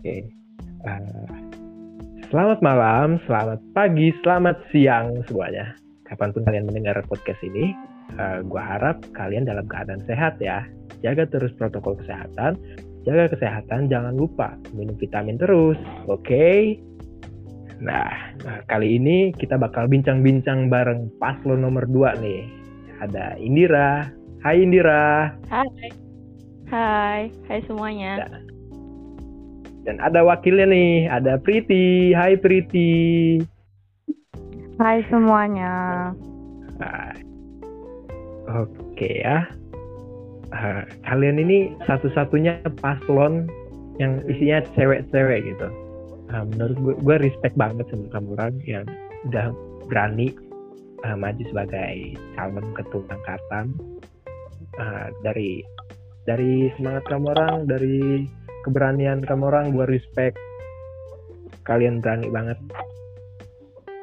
Oke. Uh, selamat malam, selamat pagi, selamat siang semuanya. Kapan pun kalian mendengar podcast ini, uh, gua harap kalian dalam keadaan sehat ya. Jaga terus protokol kesehatan, jaga kesehatan, jangan lupa minum vitamin terus, oke? Okay? Nah, nah, kali ini kita bakal bincang-bincang bareng paslon nomor 2 nih. Ada Indira. Hai Indira. Hai. Hai, hai semuanya. Nah, dan ada wakilnya nih, ada Priti. Hai Priti. Hai semuanya. Nah, Oke ya. Uh, kalian ini satu-satunya paslon yang isinya cewek-cewek gitu. Uh, menurut gue, gue respect banget sama kamu orang yang udah berani uh, maju sebagai calon ketua angkatan. Uh, dari dari semangat kamu orang, dari keberanian kamu orang gue respect. Kalian berani banget.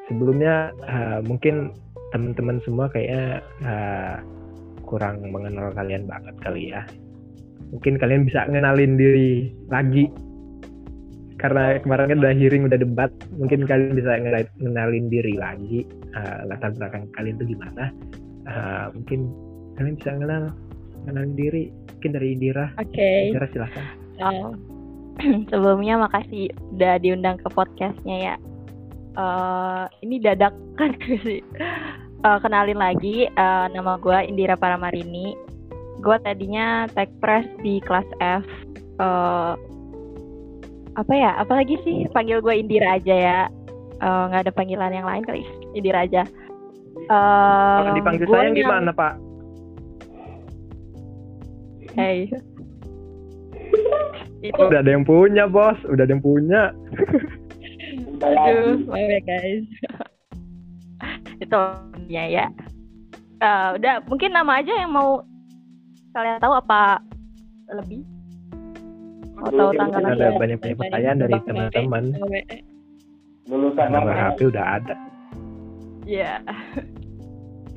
Sebelumnya uh, mungkin teman-teman semua kayaknya uh, kurang mengenal kalian banget kali ya. Mungkin kalian bisa ngenalin diri lagi. Karena kemarin kan udah hearing udah debat mungkin kalian bisa ngenalin diri lagi. Uh, latar belakang kalian tuh gimana? Uh, mungkin kalian bisa kenal kenalin diri. Mungkin dari Indira. Oke. Okay. Indira silahkan Oh. Sebelumnya makasih udah diundang ke podcastnya ya. Uh, ini dadakan sih. Uh, kenalin lagi, uh, nama gue Indira Paramarini. Gue tadinya tech press di kelas F. Uh, apa ya? Apalagi sih panggil gue Indira aja ya. Nggak uh, ada panggilan yang lain kali. Indira aja. Uh, Kalau dipanggil sayang yang... gimana Pak? Hey itu udah ada yang punya bos. Udah ada yang punya. Aduh maaf ya guys. Itu ya ya. Uh, udah mungkin nama aja yang mau kalian tahu apa lebih? Atau tanggal ada banyak banyak pertanyaan dari teman-teman. Lulusan nomor HP udah ada. Ya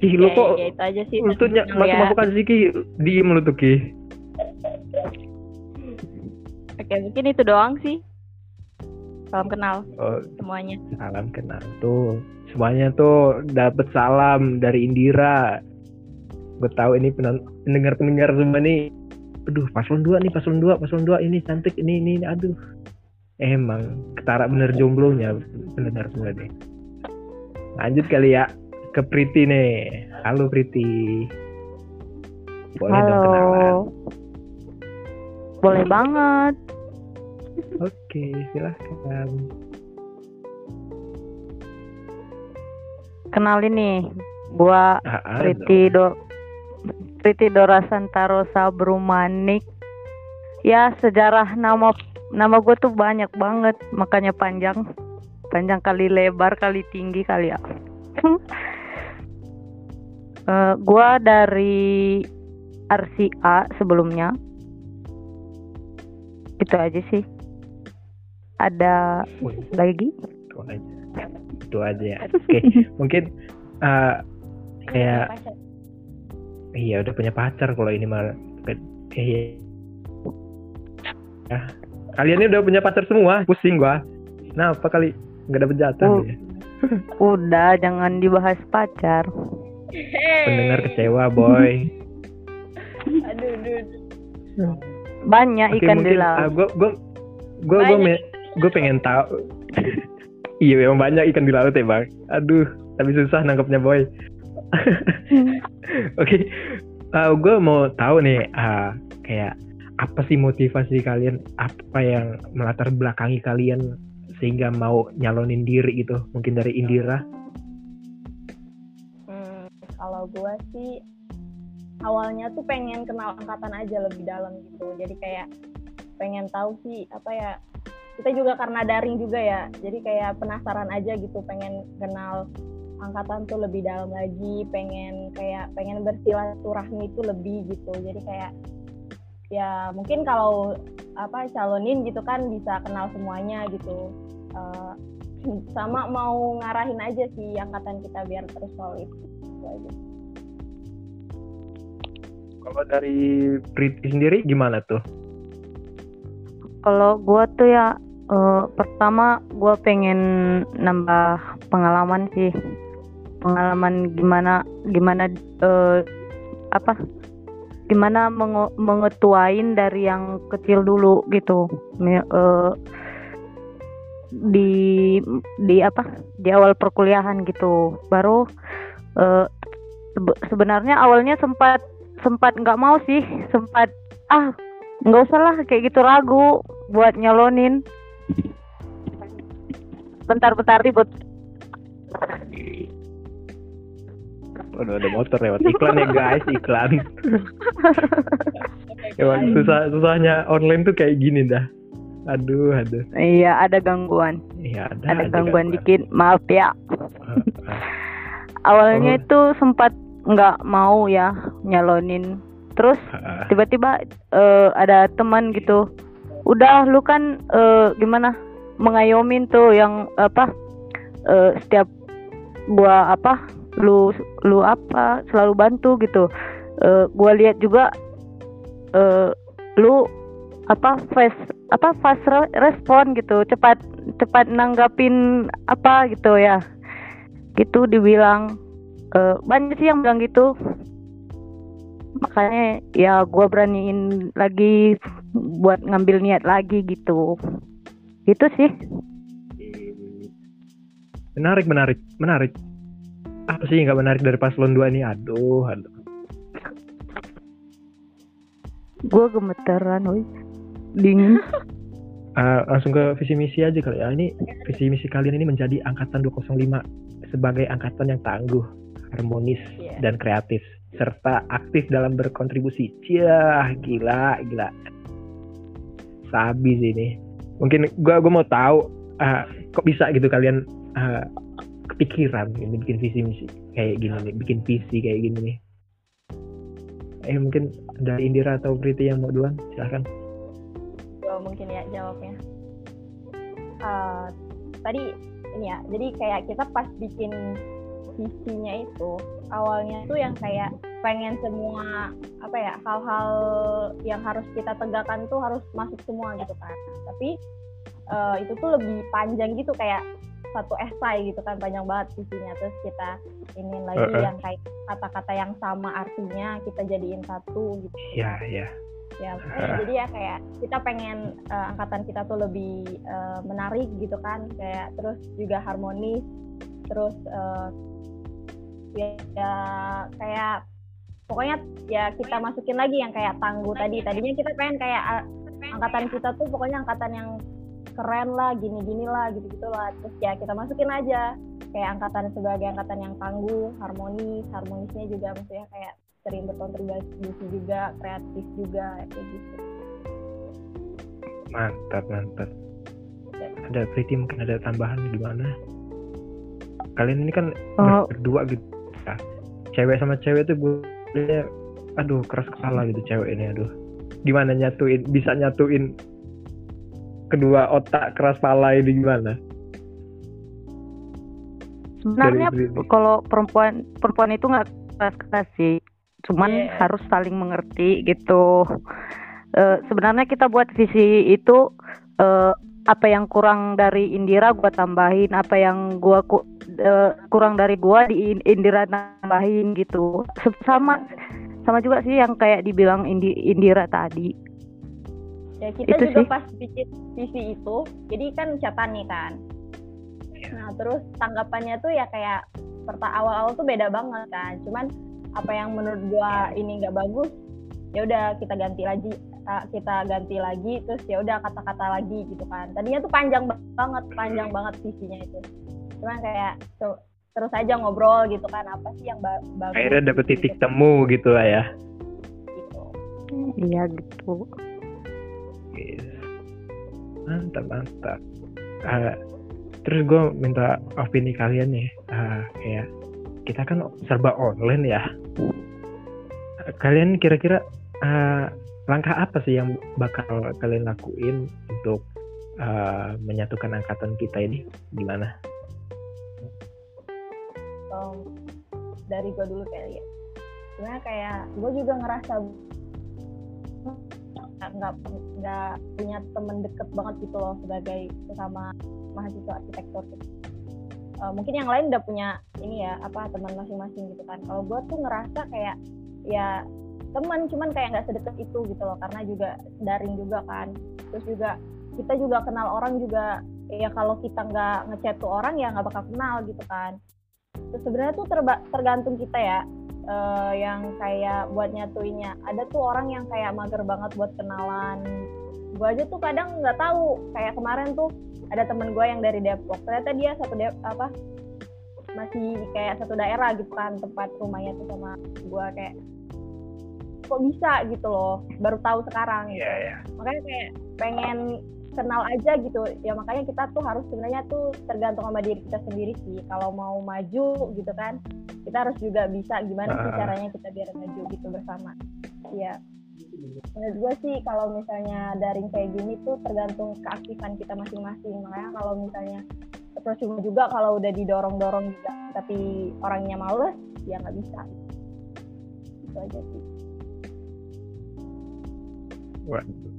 Ih, lu kok ya, itu aja sih. Lu tuh masuk-masukan sih Ki, diem lu tuh Ki. Oke, mungkin itu doang sih. Salam kenal oh, semuanya. Salam kenal tuh. Semuanya tuh dapat salam dari Indira. Gue tahu ini pendengar-pendengar semua nih. Aduh, paslon dua nih, paslon dua, paslon dua ini cantik, ini, ini, ini aduh. Emang ketara bener jomblonya pendengar semua deh. Lanjut kali ya ke Priti nih. Halo Priti. Boleh Halo. dong kenalan. Boleh banget. Oke, silahkan. Kenalin nih, gua ah, Riti Do Riti Dora Santaro Sabrumanik. Ya, sejarah nama nama gue tuh banyak banget, makanya panjang. Panjang kali lebar kali tinggi kali ya. uh, gua dari RCA sebelumnya. Itu aja sih. Ada lagi? Itu aja. Itu aja ya. Oke okay. mungkin uh, kayak iya udah punya pacar kalau ini mah. Kayak ya. Kalian ini udah punya pacar semua? Pusing gua. Nah apa kali nggak dapet jatah uh, ya? udah jangan dibahas pacar. Pendengar kecewa boy. Aduh, aduh. Banyak okay, ikan di laut uh, gua gua gua, gua gue pengen tahu. Iya memang banyak ikan di laut ya bang. Aduh tapi susah nangkepnya boy. Oke okay. uh, gue mau tahu nih uh, kayak apa sih motivasi kalian? Apa yang melatar belakangi kalian sehingga mau nyalonin diri gitu? Mungkin dari Indira. Hmm, kalau gue sih awalnya tuh pengen kenal angkatan aja lebih dalam gitu. Jadi kayak pengen tahu sih apa ya kita juga karena daring juga ya jadi kayak penasaran aja gitu pengen kenal angkatan tuh lebih dalam lagi pengen kayak pengen bersilaturahmi itu lebih gitu. Jadi kayak ya mungkin kalau apa calonin gitu kan bisa kenal semuanya gitu. Uh, sama mau ngarahin aja sih angkatan kita biar terus solid gitu aja. Kalau dari Priti sendiri gimana tuh? Kalau gue tuh ya uh, pertama gue pengen nambah pengalaman sih. Pengalaman gimana gimana uh, apa gimana menge mengetuain dari yang kecil dulu gitu. Uh, di di apa di awal perkuliahan gitu. Baru uh, sebenarnya awalnya sempat sempat nggak mau sih sempat ah nggak usah lah kayak gitu ragu buat nyalonin bentar-bentar ribut Udah ada motor lewat iklan ya guys iklan. Emang susah susahnya online tuh kayak gini dah. Aduh, aduh. Iya, ada gangguan. Iya, ada. Ada gangguan, gangguan dikit. Maaf ya. Awalnya oh. itu sempat nggak mau ya nyalonin. Terus tiba-tiba uh, ada teman gitu. Udah lu kan uh, gimana? mengayomin tuh yang apa? Uh, setiap gua apa lu lu apa selalu bantu gitu uh, gua lihat juga uh, lu apa fast apa fast respon gitu cepat cepat nanggapin apa gitu ya gitu dibilang uh, banyak sih yang bilang gitu. Makanya ya gua beraniin lagi buat ngambil niat lagi gitu. Gitu sih. Menarik menarik menarik. Apa sih nggak menarik dari paslon 2 ini? Aduh aduh. Gue gemeteran woi. Dingin. Uh, langsung ke visi misi aja kali ya. Ini visi misi kalian ini menjadi angkatan 205 sebagai angkatan yang tangguh harmonis yeah. dan kreatif serta aktif dalam berkontribusi. Cia gila gila. Sabi sih ini. Mungkin gue gue mau tahu uh, kok bisa gitu kalian uh, kepikiran ini bikin visi misi kayak gini nih bikin visi kayak gini nih. Eh mungkin dari Indira atau Priti yang mau duluan? Silahkan. Oh, mungkin ya jawabnya. Uh, tadi ini ya jadi kayak kita pas bikin visinya itu awalnya tuh yang kayak pengen semua apa ya hal-hal yang harus kita tegakkan tuh harus masuk semua gitu kan. Tapi uh, itu tuh lebih panjang gitu kayak satu esai gitu kan panjang banget visinya. Terus kita ingin lagi uh, uh. yang kayak kata-kata yang sama artinya kita jadiin satu gitu. Ya ya ya uh. jadi ya kayak kita pengen uh, angkatan kita tuh lebih uh, menarik gitu kan. Kayak terus juga harmonis. Terus uh, ya, ya kayak pokoknya ya kita masukin lagi yang kayak tangguh tadi. Tadinya kita pengen kayak uh, angkatan kita tuh pokoknya angkatan yang keren lah gini-gini lah gitu-gitu lah terus ya kita masukin aja kayak angkatan sebagai angkatan yang tangguh harmonis. Harmonisnya juga maksudnya kayak sering berkontribusi juga kreatif juga kayak gitu. Mantap mantap. Ya. ada Priti mungkin ada tambahan gimana kalian ini kan oh. berdua gitu ya. cewek sama cewek tuh gue aduh keras kepala gitu cewek ini aduh gimana nyatuin bisa nyatuin kedua otak keras pala ini gimana? Sebenarnya kalau perempuan perempuan itu nggak keras keras sih, cuman yeah. harus saling mengerti gitu. Uh, sebenarnya kita buat visi itu uh, apa yang kurang dari Indira gua tambahin, apa yang gua ku, uh, kurang dari gua di Indira tambahin gitu. Sama sama juga sih yang kayak dibilang Indi, Indira tadi ya kita itu juga sih. pas bikin visi itu jadi kan catatan nih kan nah terus tanggapannya tuh ya kayak serta awal-awal tuh beda banget kan cuman apa yang menurut gua iya. ini nggak bagus ya udah kita ganti lagi kita ganti lagi terus ya udah kata-kata lagi gitu kan tadinya tuh panjang banget panjang banget visinya itu cuman kayak tuh terus aja ngobrol gitu kan apa sih yang ba bagus akhirnya dapet titik gitu. temu gitu lah ya. Gitu iya gitu. Mantap mantap. Uh, terus gue minta opini kalian nih. Uh, kayak kita kan serba online ya. Kalian kira-kira uh, langkah apa sih yang bakal kalian lakuin untuk uh, menyatukan angkatan kita ini? Gimana? Um, dari gue dulu kayak ya, sebenarnya kayak gue juga ngerasa nggak nggak punya temen deket banget gitu loh sebagai sesama mahasiswa arsitektur. Uh, mungkin yang lain udah punya ini ya apa teman masing-masing gitu kan. Kalau gue tuh ngerasa kayak ya teman cuman kayak nggak sedekat itu gitu loh. Karena juga daring juga kan. Terus juga kita juga kenal orang juga. Ya kalau kita nggak ngechat tuh orang ya nggak bakal kenal gitu kan sebenarnya tuh terba tergantung kita ya uh, yang kayak buat nyatuinnya. Ada tuh orang yang kayak mager banget buat kenalan. Gue aja tuh kadang nggak tahu. Kayak kemarin tuh ada temen gue yang dari Depok. Ternyata dia satu Dep apa masih kayak satu daerah gitu kan tempat rumahnya tuh sama gue kayak kok bisa? gitu loh. Baru tahu sekarang gitu. Yeah, yeah. makanya kayak pengen kenal aja gitu. Ya makanya kita tuh harus sebenarnya tuh tergantung sama diri kita sendiri sih. Kalau mau maju gitu kan kita harus juga bisa gimana sih caranya kita biar maju gitu bersama. Ya menurut gue sih kalau misalnya daring kayak gini tuh tergantung keaktifan kita masing-masing. Makanya kalau misalnya percuma juga kalau udah didorong-dorong juga tapi orangnya males ya nggak bisa. Itu aja sih. Waduh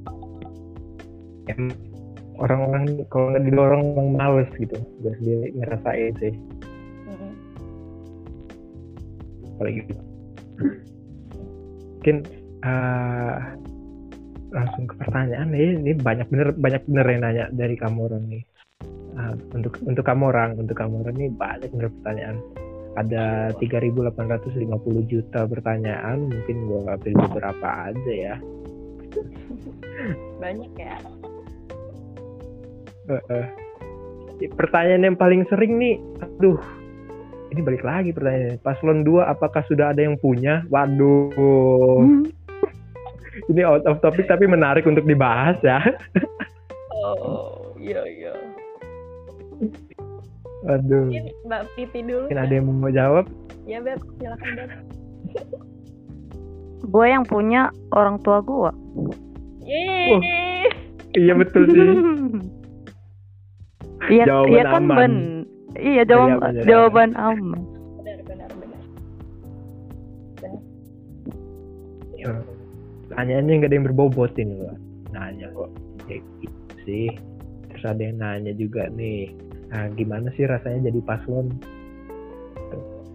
orang-orang kalau nggak didorong orang males gitu. Gue sendiri ngerasain sih. Mm-hmm. apalagi gitu. Mungkin uh, langsung ke pertanyaan. Nih ini banyak bener banyak bener yang nanya dari kamu orang nih. Uh, untuk untuk kamu orang untuk kamu orang nih banyak bener pertanyaan. Ada 3.850 juta pertanyaan mungkin gue ambil beberapa aja ya. Banyak ya Uh, uh. Pertanyaan yang paling sering nih, aduh, ini balik lagi pertanyaannya. Paslon 2 apakah sudah ada yang punya? Waduh. Hmm. ini out of topic tapi menarik untuk dibahas ya. oh, iya iya. Aduh. Mungkin Mbak Piti dulu. Mungkin ada yang mau jawab? Ya, Beb, silakan, Beb. gue yang punya orang tua gue. Yeay. Oh, iya betul sih. Iya, iya kan aman. ben. Iya jawab iya, benar, jawaban aman. Benar benar benar. benar. Pertanyaannya nggak ada yang berbobot ini loh. Nanya kok. Ya gitu sih. Terus ada yang nanya juga nih. Nah, gimana sih rasanya jadi paslon?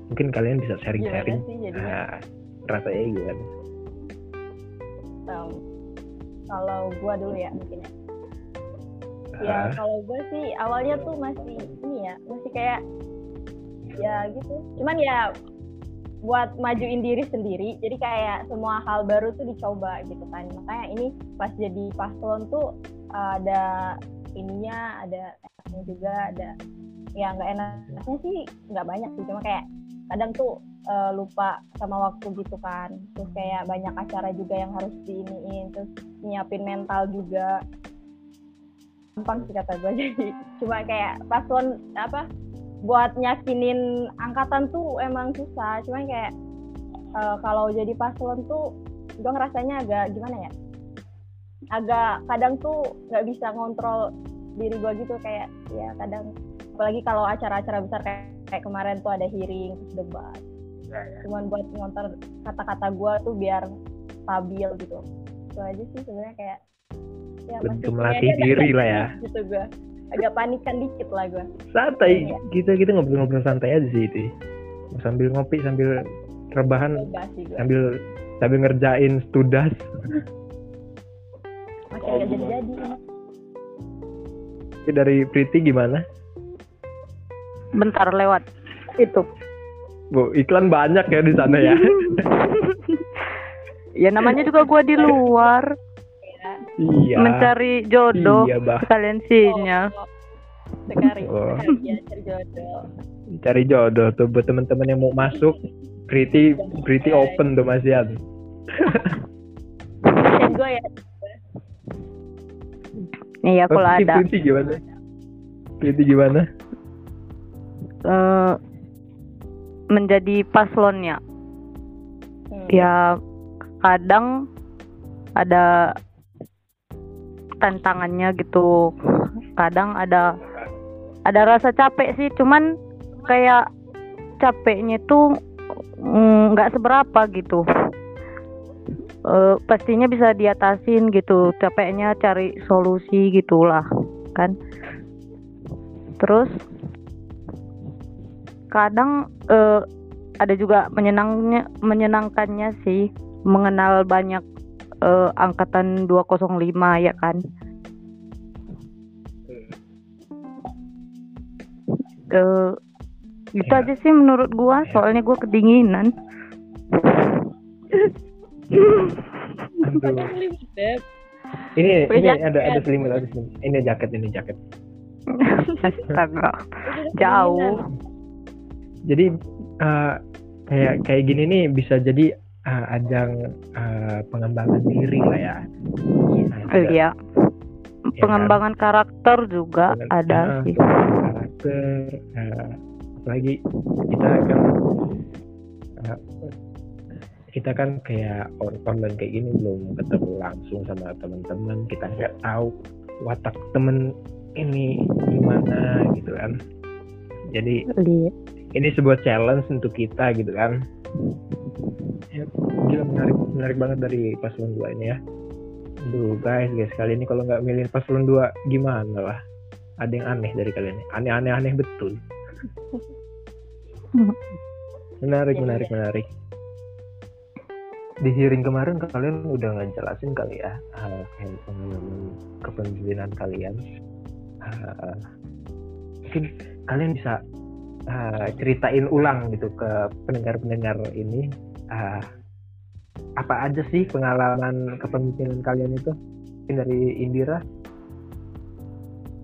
Mungkin kalian bisa sharing-sharing. Nah, rasanya gimana? Um, kalau gua dulu ya mungkin ya ya kalau gue sih awalnya tuh masih ini ya masih kayak ya gitu. Cuman ya buat majuin diri sendiri jadi kayak semua hal baru tuh dicoba gitu kan. Makanya ini pas jadi paslon tuh ada ininya ada enaknya juga ada ya nggak enaknya sih nggak banyak sih. Cuma kayak kadang tuh uh, lupa sama waktu gitu kan. Terus kayak banyak acara juga yang harus diiniin terus nyiapin mental juga gampang sih kata gue jadi cuma kayak paslon apa buat nyakinin angkatan tuh emang susah. Cuma kayak uh, kalau jadi paslon tuh gue ngerasanya agak gimana ya? Agak kadang tuh nggak bisa ngontrol diri gue gitu. Kayak ya kadang apalagi kalau acara-acara besar kayak, kayak kemarin tuh ada hearing terus debat. Ya, ya. cuman buat ngontrol kata-kata gue tuh biar stabil gitu. Itu aja sih sebenarnya kayak ya, bentuk melatih diri lah ya. gitu gue agak panikan dikit lah gue santai. Ya. kita kita ngobrol-ngobrol santai aja sih itu sambil ngopi sambil rebahan sambil sambil ngerjain studas masih nggak jadi jadi Tapi dari Priti gimana? Bentar lewat. Itu. Bu, iklan banyak ya di sana ya. ya namanya juga gua di luar iya mencari jodoh iya, bah. sekalian sinyal oh. Iya, cari jodoh cari jodoh tuh buat teman-teman yang mau masuk pretty pretty open tuh Mas Yan gue ya Iya kalau oh, ada. Pretty gimana? Pretty gimana? Uh, menjadi paslonnya. Hmm. Ya kadang ada tantangannya gitu. Kadang ada ada rasa capek sih cuman kayak capeknya tuh mm, nggak mm, seberapa gitu. Uh, pastinya bisa diatasin gitu capeknya cari solusi gitulah kan. Terus kadang uh, ada juga menyenangnya menyenangkannya sih mengenal banyak uh, angkatan 205 ya kan uh, itu ya. aja sih menurut gua ya. soalnya gua kedinginan ini ini ada ada selimut ada selimut ini jaket ini jaket Astaga. Jauh. Jadi uh, kayak kayak gini nih bisa jadi uh, ajang uh, pengembangan diri lah ya. Nah, iya. Ya pengembangan kan? karakter juga Pengen, ada uh, sih. Karakter uh, apalagi kita kan uh, kita kan kayak online kayak gini belum ketemu langsung sama teman-teman kita nggak tahu watak temen ini gimana gitu kan jadi Lihat. ini sebuah challenge untuk kita gitu kan ya, gila menarik menarik banget dari paslon dua ini ya. Duh guys guys kali ini kalau nggak milih paslon dua gimana lah? Ada yang aneh dari kalian aneh-aneh aneh betul. Menarik menarik menarik. Di hearing kemarin kalian udah ngejelasin kali ya uh, kayak pengalaman kepemimpinan kalian. Uh, mungkin kalian bisa uh, ceritain ulang gitu ke pendengar-pendengar ini uh, apa aja sih pengalaman kepemimpinan kalian itu? Mungkin dari Indira?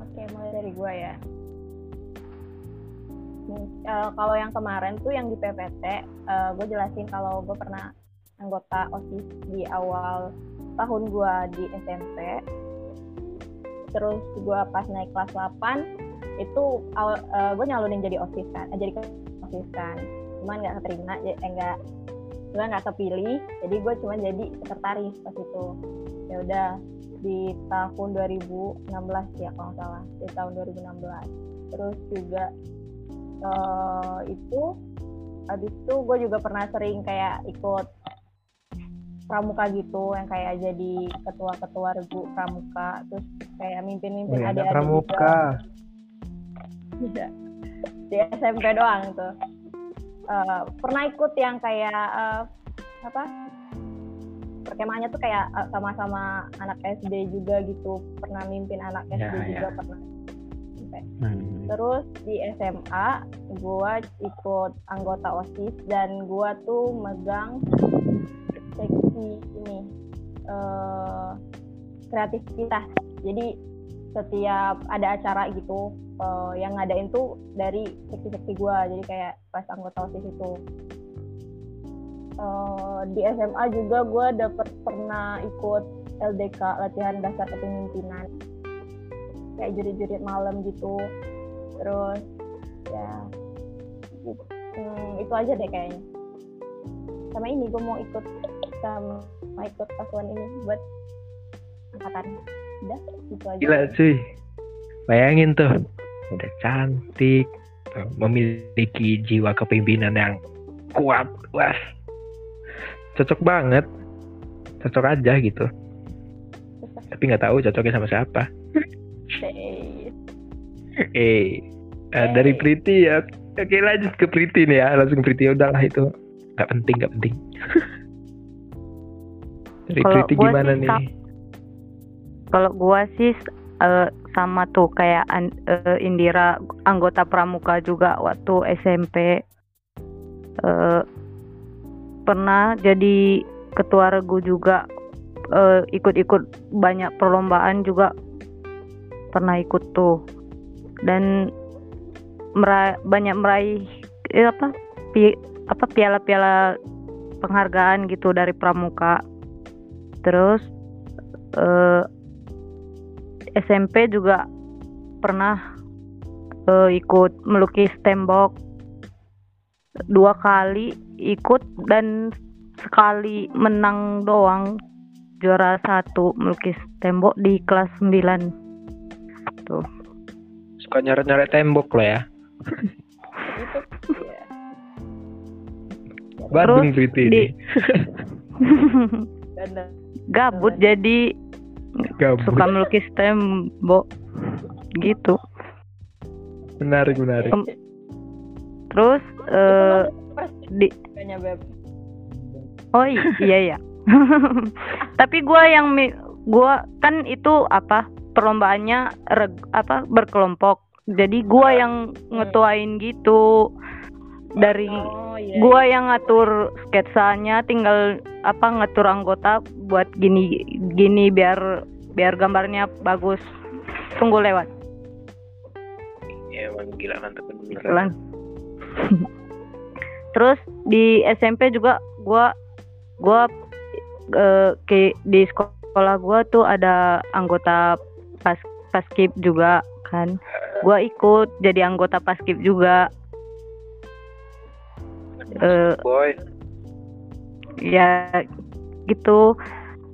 Oke mulai dari gue ya. Uh, kalau yang kemarin tuh yang di PPT uh, gue jelasin kalau gue pernah anggota OSIS di awal tahun gue di SMP terus gue pas naik kelas 8 itu uh, eh, gue nyalurin jadi osis kan uh, jadi osis kan. Cuman nggak keterima ya eh, nggak gue nggak kepilih jadi gue cuma jadi sekretaris pas itu. Ya udah di tahun 2016 ya kalau nggak salah. Di tahun 2016 terus juga uh, itu habis itu gue juga pernah sering kayak ikut pramuka gitu yang kayak jadi ketua-ketua regu pramuka. Terus kayak mimpin-mimpin oh, ada pramuka. juga. di SMP doang tuh uh, pernah ikut yang kayak uh, apa? Perkemahannya tuh kayak uh, sama-sama anak SD juga gitu. Pernah mimpin anak SD ya, juga ya. pernah. Hmm. Terus di SMA gue ikut anggota OSIS dan gue tuh megang seksi ini uh, kreativitas. Jadi setiap ada acara gitu uh, yang ngadain tuh dari seksi-seksi gue jadi kayak pas anggota osis itu. Uh, di SMA juga gue dapet pernah ikut LDK latihan dasar kepemimpinan. Kayak jurit-jurit malam gitu. Terus ya hmm, itu aja deh kayaknya. Sama ini gue mau ikut sama ikut pasukan ini buat angkatan udah gitu aja. Gila cuy. Bayangin tuh udah cantik memiliki jiwa kepemimpinan yang kuat wah. Cocok banget. Cocok aja gitu. Tapi nggak tahu cocoknya sama siapa. Eh uh, dari Priti ya. Oke lanjut ke Priti nih ya. Langsung Priti udahlah itu. Nggak penting nggak penting. Retreat gimana nih? Kalau gua sih uh, sama tuh kayak uh, Indira anggota pramuka juga waktu SMP uh, pernah jadi ketua regu juga. Ikut-ikut uh, banyak perlombaan juga pernah ikut tuh. Dan meraih, banyak meraih eh, apa pi, apa piala-piala penghargaan gitu dari pramuka. Terus uh, eh, SMP juga pernah uh, ikut melukis tembok dua kali ikut dan sekali menang doang. Juara satu melukis tembok di kelas 9 tuh. Suka nyaret-nyaret tembok lo ya? Bandung di, gabut jadi Gabut. suka melukis tembok. Gitu. Menarik menarik. Tem- terus eh di Kayaknya beb. oh iya ya tapi gua yang gua kan itu apa perlombaannya reg- apa berkelompok. Jadi gua yang ngetuain gitu. Dari Oh iya. gua yang ngatur sketsanya tinggal apa ngatur anggota buat gini gini biar biar gambarnya bagus. Tunggu lewat. Ya, emang gila mantap beneran terus di SMP juga gua gua eh, ke di sekolah gua tuh ada anggota pas paskib juga kan. Gua ikut jadi anggota paskib juga. Eh boy. ya gitu.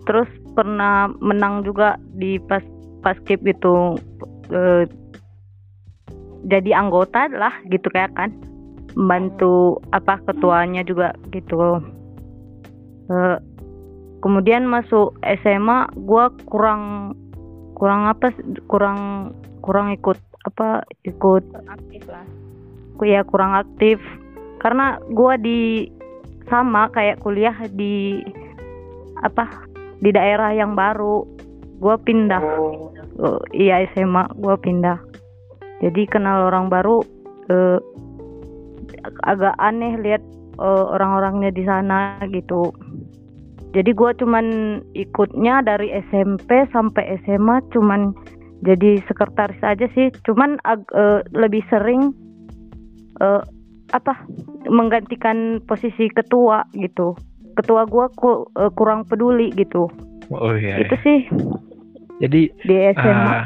Terus pernah menang juga di pas paskib itu eh, jadi anggota lah gitu kayak kan. Membantu apa ketuanya juga gitu. Eh, kemudian masuk SMA gua kurang kurang apa kurang kurang ikut apa ikut aktif lah. ya kurang aktif. Karena gua di sama kayak kuliah di apa di daerah yang baru. Gua pindah. Oh. Oh, iya SMA gua pindah. Jadi kenal orang baru eh, agak aneh lihat eh, orang-orangnya di sana gitu. Jadi gua cuman ikutnya dari SMP sampai SMA cuman jadi sekretaris aja sih. Cuman ag- eh, lebih sering eh, apa menggantikan posisi ketua gitu ketua gua ku- eh, kurang peduli gitu. Oh iya itu sih. Jadi di SMA ah,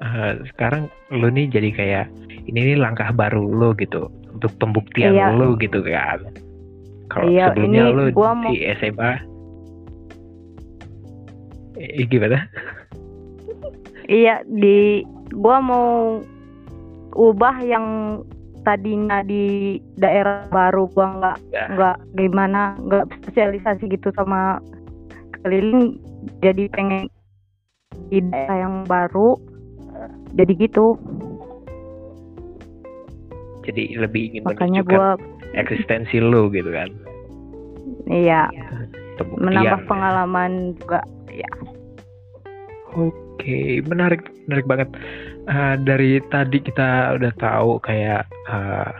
ah, sekarang lu nih jadi kayak ini nih langkah baru lu gitu untuk pembuktian Iya. lu gitu kan. Kalau Iya, sebelumnya ini lu gua mau- di SMA eh, gimana? Iya di gua mau ubah yang tadinya di daerah baru gua nggak Ya. nggak gimana nggak sosialisasi gitu sama keliling jadi pengen di daerah yang baru jadi gitu. Jadi lebih ingin makanya menunjukkan gua eksistensi lu gitu kan? Iya. Menambah ya. pengalaman juga ya. Oke, menarik, menarik banget. Ah, dari tadi kita udah tahu kayak ah,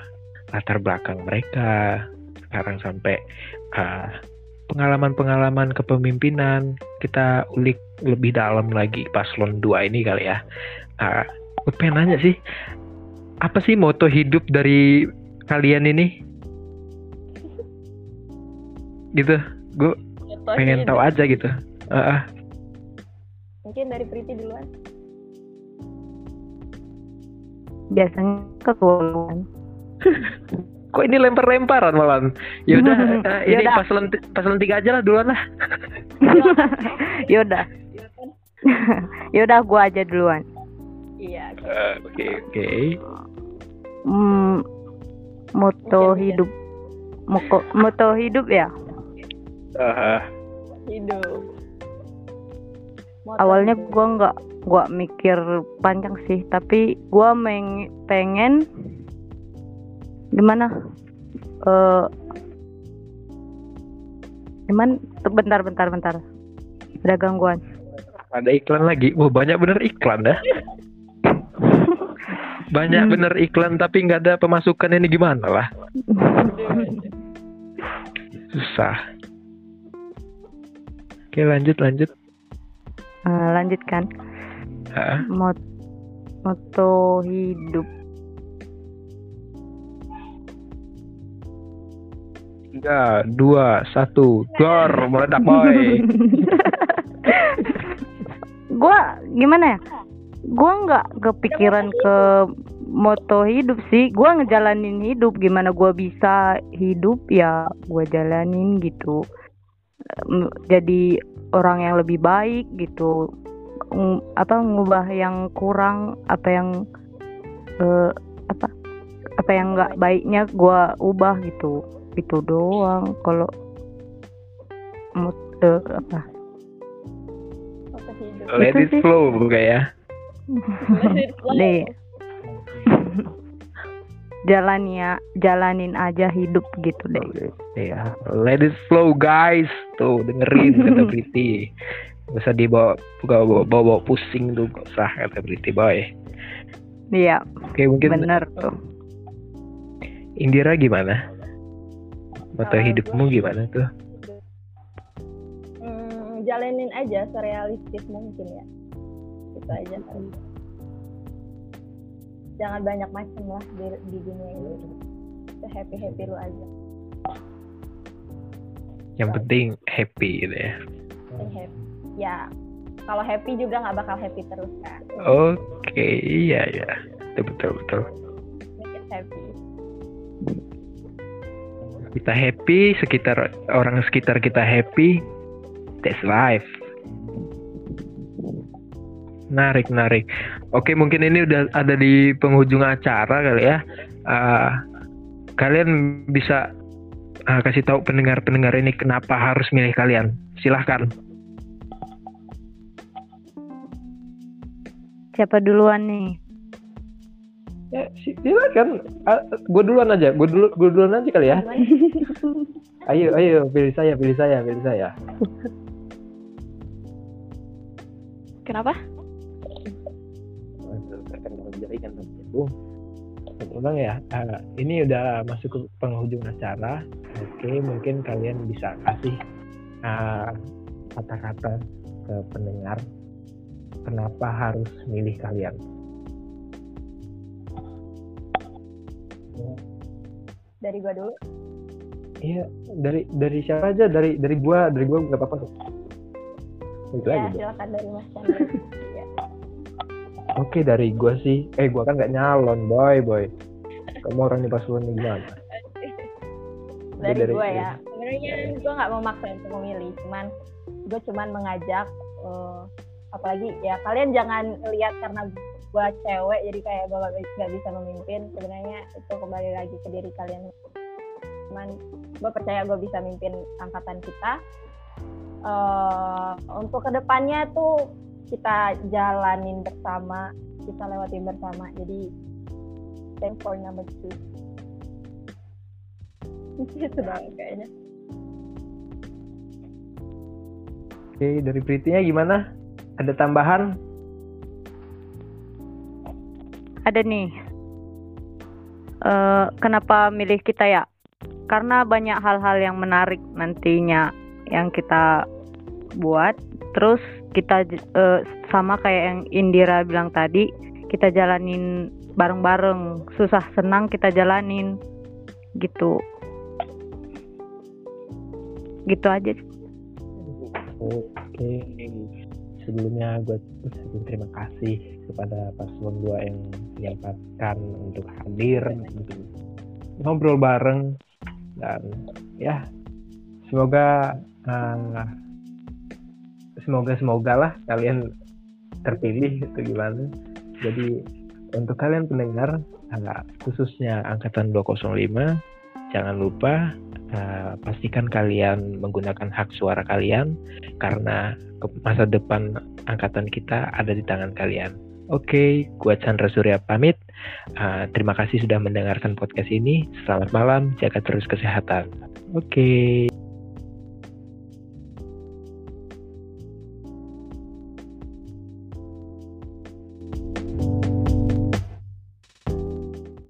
latar belakang mereka, sekarang sampai ah, pengalaman-pengalaman kepemimpinan. Kita ulik lebih dalam lagi paslon 2 ini kali ya. Ah, gue pengen nanya sih, apa sih moto hidup dari kalian ini? Gitu, gue pengen tahu aja gitu. Ah, ah. Mungkin dari Priti duluan. biasanya kekuatan Kok ini lempar-lemparan malah? Ya udah, eh, ini Yaudah. paslon paslon tiga aja lah duluan lah. yaudah yaudah gua aja duluan Iya. Eh, Oke oke. Hmm, moto hidup Moko, moto hidup ya Ah, Hidup. Motor awalnya gua nggak gua mikir panjang sih tapi gua meng, pengen gimana eh gimana bentar bentar bentar ada gangguan ada iklan lagi. Wah banyak bener iklan dah. banyak Hmm. bener iklan tapi nggak ada pemasukan ini gimana lah? Susah. Oke lanjut lanjut. Eh, lanjutkan. Mot moto hidup. Tiga, dua, satu, dor, meledak boy. gua gimana ya? Gua nggak kepikiran ke moto hidup sih. Gua ngejalanin hidup. Gimana gua bisa hidup? Ya gua jalanin gitu. Jadi orang yang lebih baik gitu Ng- apa ngubah yang kurang apa yang eh, apa apa yang nggak baiknya gua ubah gitu itu doang. Kalau mood uh, apa? Let it flow bukan ya. Nih jalan ya jalanin aja hidup gitu deh. Ya let it flow guys. Tuh dengerin kata Priti gak usah dibawa bawa, bawa, bawa pusing tuh gak usah kata Priti boy iya oke mungkin bener tuh. Indira gimana? Moto hidupmu gimana tuh? Hmm, jalanin aja serealistis mungkin ya. Itu aja jangan banyak macam lah di, di dunia ini. Happy happy lu aja. Yang penting happy gitu ya. Happy. Ya kalau happy juga nggak bakal happy terus kan oke okay, iya. Ya betul betul. Make it happy. Kita happy sekitar orang sekitar kita happy that's life. Menarik, menarik. Oke, mungkin ini udah ada di penghujung acara kali ya. Uh, kalian bisa uh, kasih tahu pendengar-pendengar ini kenapa harus milih kalian. Silahkan. Siapa duluan nih? Ya, silakan. Uh, gue duluan aja. Gue dulu, gue duluan aja kali ya. ayo, ayo, pilih saya, pilih saya, pilih saya. Kenapa? Jaringan tersambung ulang ya uh, ini udah masuk ke penghujung acara. Oke mungkin kalian bisa kasih kata kata-kata ke pendengar kenapa harus milih kalian. Dari gua dulu? Iya dari dari siapa aja? Dari dari gua dari gua nggak apa-apa. Itu ya, aja silakan dari mas Chandra Oke dari gue sih, eh gue kan gak nyalon boy boy. Kamu orang di pasukan gimana? Dari, dari gue ya, sebenarnya gue nggak mau maksa untuk memilih, cuman gue cuman mengajak, uh, apalagi ya kalian jangan lihat karena gue cewek jadi kayak gue gak bisa memimpin. Sebenarnya itu kembali lagi ke diri kalian. Cuman gue percaya gue bisa mimpin angkatan kita. Uh, untuk ke depannya tuh kita jalanin bersama kita lewatin bersama. Jadi thanks for number two. Itu dong kayaknya. Oke dari Pritinya gimana? Ada tambahan? Ada nih. Uh, kenapa milih kita ya? Karena banyak hal-hal yang menarik nantinya yang kita buat terus kita uh, sama kayak yang Indira bilang tadi kita jalanin bareng-bareng. Susah senang kita jalanin. Gitu. Gitu aja. Oke. Sebelumnya gue ucapin terima kasih kepada paslon dua yang menyempatkan untuk hadir. Untuk ngobrol bareng. Dan ya semoga uh, semoga semoga lah kalian terpilih itu gimana jadi untuk kalian pendengar khususnya angkatan 205 jangan lupa uh, pastikan kalian menggunakan hak suara kalian karena masa depan angkatan kita ada di tangan kalian. Oke, okay, gua Chandra Surya pamit. Uh, terima kasih sudah mendengarkan podcast ini. Selamat malam, jaga terus kesehatan. Oke. Okay.